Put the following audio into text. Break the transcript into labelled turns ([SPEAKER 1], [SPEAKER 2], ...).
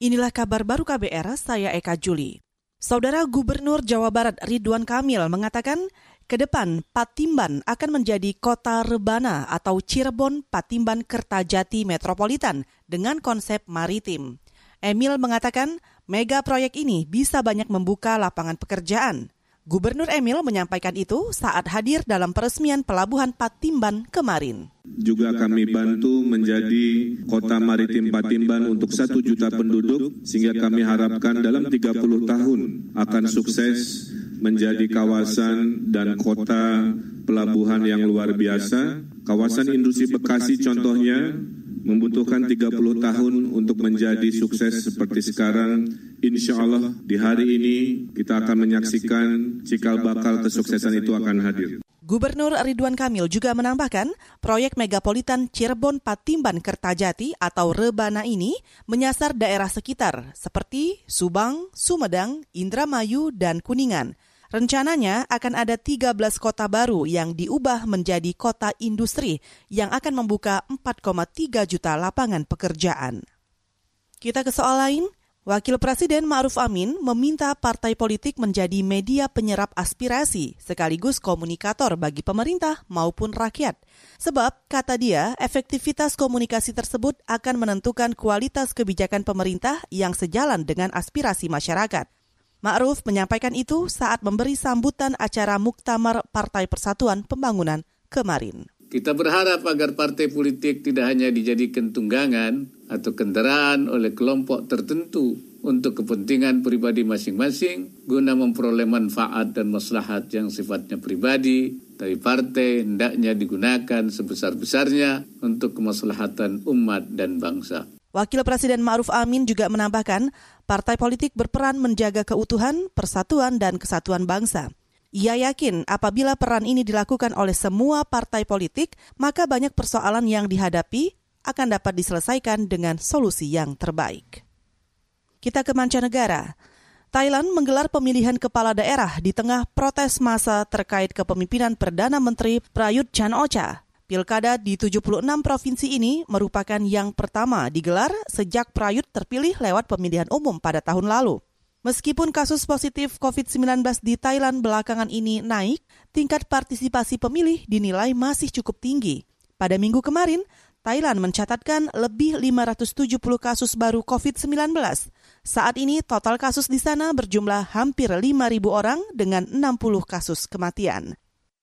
[SPEAKER 1] Inilah kabar baru KBR, saya Eka Juli. Saudara Gubernur Jawa Barat Ridwan Kamil mengatakan, ke depan Patimban akan menjadi kota rebana atau Cirebon Patimban Kertajati Metropolitan dengan konsep maritim. Emil mengatakan, mega proyek ini bisa banyak membuka lapangan pekerjaan. Gubernur Emil menyampaikan itu saat hadir dalam peresmian Pelabuhan Patimban kemarin.
[SPEAKER 2] Juga kami bantu menjadi kota maritim Patimban untuk satu juta penduduk, sehingga kami harapkan dalam 30 tahun akan sukses menjadi kawasan dan kota pelabuhan yang luar biasa. Kawasan industri Bekasi contohnya membutuhkan 30 tahun untuk menjadi sukses seperti sekarang. Insya Allah di hari ini kita akan menyaksikan cikal bakal kesuksesan itu akan hadir.
[SPEAKER 1] Gubernur Ridwan Kamil juga menambahkan, proyek megapolitan Cirebon Patimban Kertajati atau Rebana ini menyasar daerah sekitar seperti Subang, Sumedang, Indramayu, dan Kuningan. Rencananya akan ada 13 kota baru yang diubah menjadi kota industri yang akan membuka 4,3 juta lapangan pekerjaan. Kita ke soal lain. Wakil Presiden Ma'ruf Amin meminta partai politik menjadi media penyerap aspirasi sekaligus komunikator bagi pemerintah maupun rakyat. Sebab, kata dia, efektivitas komunikasi tersebut akan menentukan kualitas kebijakan pemerintah yang sejalan dengan aspirasi masyarakat. Ma'ruf menyampaikan itu saat memberi sambutan acara Muktamar Partai Persatuan Pembangunan kemarin.
[SPEAKER 3] Kita berharap agar partai politik tidak hanya dijadikan tunggangan atau kendaraan oleh kelompok tertentu untuk kepentingan pribadi masing-masing guna memperoleh manfaat dan maslahat yang sifatnya pribadi, tapi partai hendaknya digunakan sebesar-besarnya untuk kemaslahatan umat dan bangsa.
[SPEAKER 1] Wakil Presiden Ma'ruf Amin juga menambahkan, partai politik berperan menjaga keutuhan, persatuan, dan kesatuan bangsa. Ia yakin apabila peran ini dilakukan oleh semua partai politik, maka banyak persoalan yang dihadapi akan dapat diselesaikan dengan solusi yang terbaik. Kita ke mancanegara. Thailand menggelar pemilihan kepala daerah di tengah protes massa terkait kepemimpinan Perdana Menteri Prayut Chan-ocha. Pilkada di 76 provinsi ini merupakan yang pertama digelar sejak Prayut terpilih lewat pemilihan umum pada tahun lalu. Meskipun kasus positif COVID-19 di Thailand belakangan ini naik, tingkat partisipasi pemilih dinilai masih cukup tinggi. Pada minggu kemarin, Thailand mencatatkan lebih 570 kasus baru COVID-19. Saat ini total kasus di sana berjumlah hampir 5.000 orang dengan 60 kasus kematian.